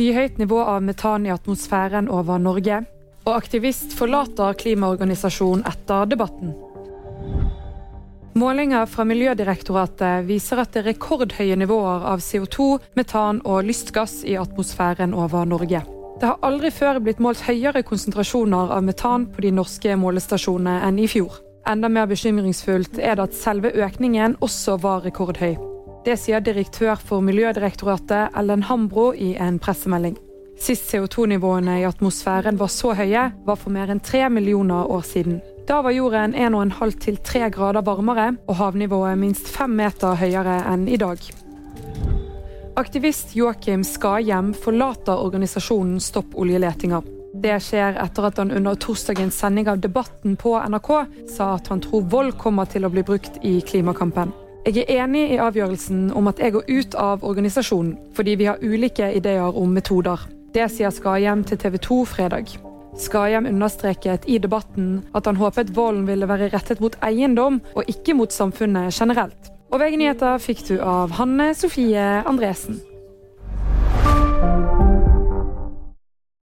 skyhøyt nivå av metan i atmosfæren over Norge. Og aktivist forlater klimaorganisasjonen etter debatten. Målinger fra Miljødirektoratet viser at det er rekordhøye nivåer av CO2, metan og lystgass i atmosfæren over Norge. Det har aldri før blitt målt høyere konsentrasjoner av metan på de norske målestasjonene enn i fjor. Enda mer bekymringsfullt er det at selve økningen også var rekordhøy. Det sier direktør for Miljødirektoratet Ellen Hambro i en pressemelding. Sist CO2-nivåene i atmosfæren var så høye, var for mer enn tre millioner år siden. Da var jorden 1,5 til 3 grader varmere og havnivået minst fem meter høyere enn i dag. Aktivist Joakim Skahjem forlater organisasjonen Stopp oljeletinga. Det skjer etter at han under torsdagens sending av Debatten på NRK sa at han tror vold kommer til å bli brukt i klimakampen. Jeg er enig i avgjørelsen om at jeg går ut av organisasjonen, fordi vi har ulike ideer om metoder. Det sier Skahjem til TV 2 fredag. Skahjem understreket i debatten at han håpet volden ville være rettet mot eiendom, og ikke mot samfunnet generelt. Og VG-nyheter fikk du av Hanne Sofie Andresen.